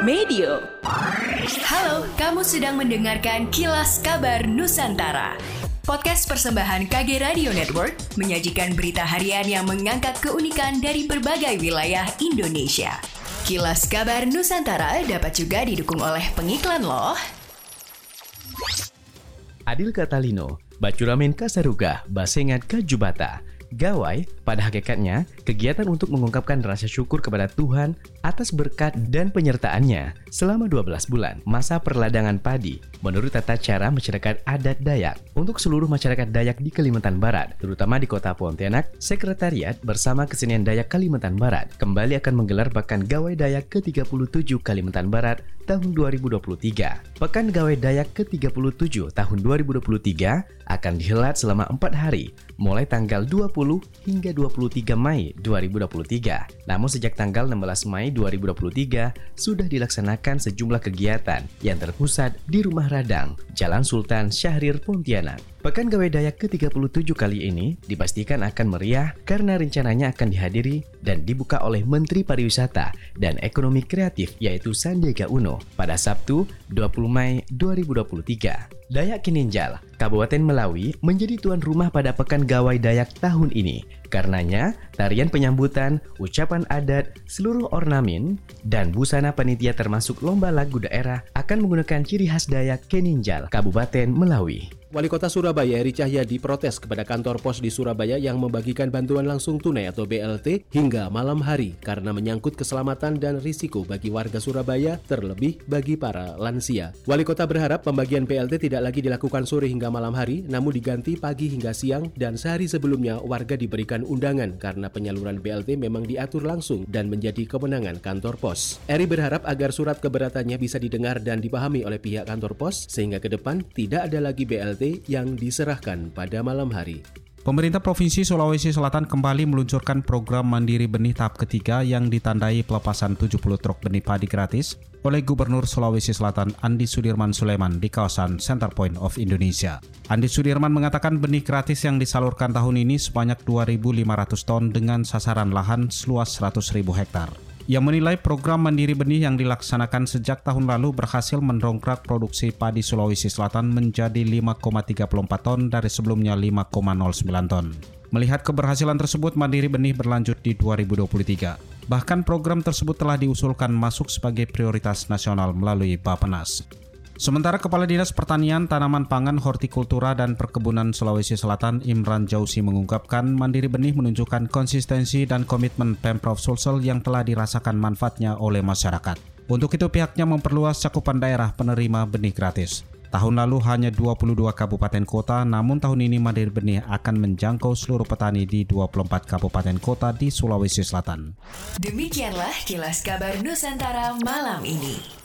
Medio. Halo, kamu sedang mendengarkan Kilas Kabar Nusantara. Podcast persembahan KG Radio Network menyajikan berita harian yang mengangkat keunikan dari berbagai wilayah Indonesia. Kilas Kabar Nusantara dapat juga didukung oleh pengiklan loh. Adil Katalino, Bacuramen Kasaruga, Basengat Kajubata, Gawai, pada hakikatnya, kegiatan untuk mengungkapkan rasa syukur kepada Tuhan atas berkat dan penyertaannya selama 12 bulan masa perladangan padi menurut tata cara masyarakat adat Dayak. Untuk seluruh masyarakat Dayak di Kalimantan Barat, terutama di kota Pontianak, Sekretariat bersama Kesenian Dayak Kalimantan Barat kembali akan menggelar Pekan Gawai Dayak ke-37 Kalimantan Barat tahun 2023. Pekan Gawai Dayak ke-37 tahun 2023 akan dihelat selama 4 hari, mulai tanggal 20 hingga 23 Mei 2023. Namun sejak tanggal 16 Mei 2023 sudah dilaksanakan sejumlah kegiatan yang terpusat di Rumah Radang, Jalan Sultan Syahrir Pontianak. Pekan Gawe Dayak ke-37 kali ini dipastikan akan meriah karena rencananya akan dihadiri dan dibuka oleh Menteri Pariwisata dan Ekonomi Kreatif yaitu Sandiaga Uno pada Sabtu 20 Mei 2023. Dayak Kininjal, Kabupaten Melawi menjadi tuan rumah pada Pekan Gawai Dayak tahun ini. Karenanya, tarian penyambutan, ucapan adat, seluruh ornamen, dan busana panitia termasuk lomba lagu daerah akan menggunakan ciri khas Dayak Kininjal, Kabupaten Melawi. Wali Kota Surabaya Eri Cahyadi protes kepada kantor pos di Surabaya yang membagikan bantuan langsung tunai atau BLT hingga malam hari karena menyangkut keselamatan dan risiko bagi warga Surabaya terlebih bagi para lansia. Wali Kota berharap pembagian BLT tidak lagi dilakukan sore hingga malam hari namun diganti pagi hingga siang dan sehari sebelumnya warga diberikan undangan karena penyaluran BLT memang diatur langsung dan menjadi kewenangan kantor pos. Eri berharap agar surat keberatannya bisa didengar dan dipahami oleh pihak kantor pos sehingga ke depan tidak ada lagi BLT yang diserahkan pada malam hari. Pemerintah Provinsi Sulawesi Selatan kembali meluncurkan program Mandiri Benih tahap ketiga yang ditandai pelepasan 70 truk benih padi gratis oleh Gubernur Sulawesi Selatan Andi Sudirman Sulaiman di kawasan Center Point of Indonesia. Andi Sudirman mengatakan benih gratis yang disalurkan tahun ini sebanyak 2.500 ton dengan sasaran lahan seluas 100.000 hektar yang menilai program Mandiri Benih yang dilaksanakan sejak tahun lalu berhasil mendongkrak produksi padi Sulawesi Selatan menjadi 5,34 ton dari sebelumnya 5,09 ton. Melihat keberhasilan tersebut, Mandiri Benih berlanjut di 2023. Bahkan program tersebut telah diusulkan masuk sebagai prioritas nasional melalui Bapenas. Sementara Kepala Dinas Pertanian, Tanaman Pangan, Hortikultura, dan Perkebunan Sulawesi Selatan Imran Jausi mengungkapkan Mandiri Benih menunjukkan konsistensi dan komitmen Pemprov Sulsel yang telah dirasakan manfaatnya oleh masyarakat. Untuk itu pihaknya memperluas cakupan daerah penerima benih gratis. Tahun lalu hanya 22 kabupaten kota, namun tahun ini Mandiri Benih akan menjangkau seluruh petani di 24 kabupaten kota di Sulawesi Selatan. Demikianlah kilas kabar Nusantara malam ini.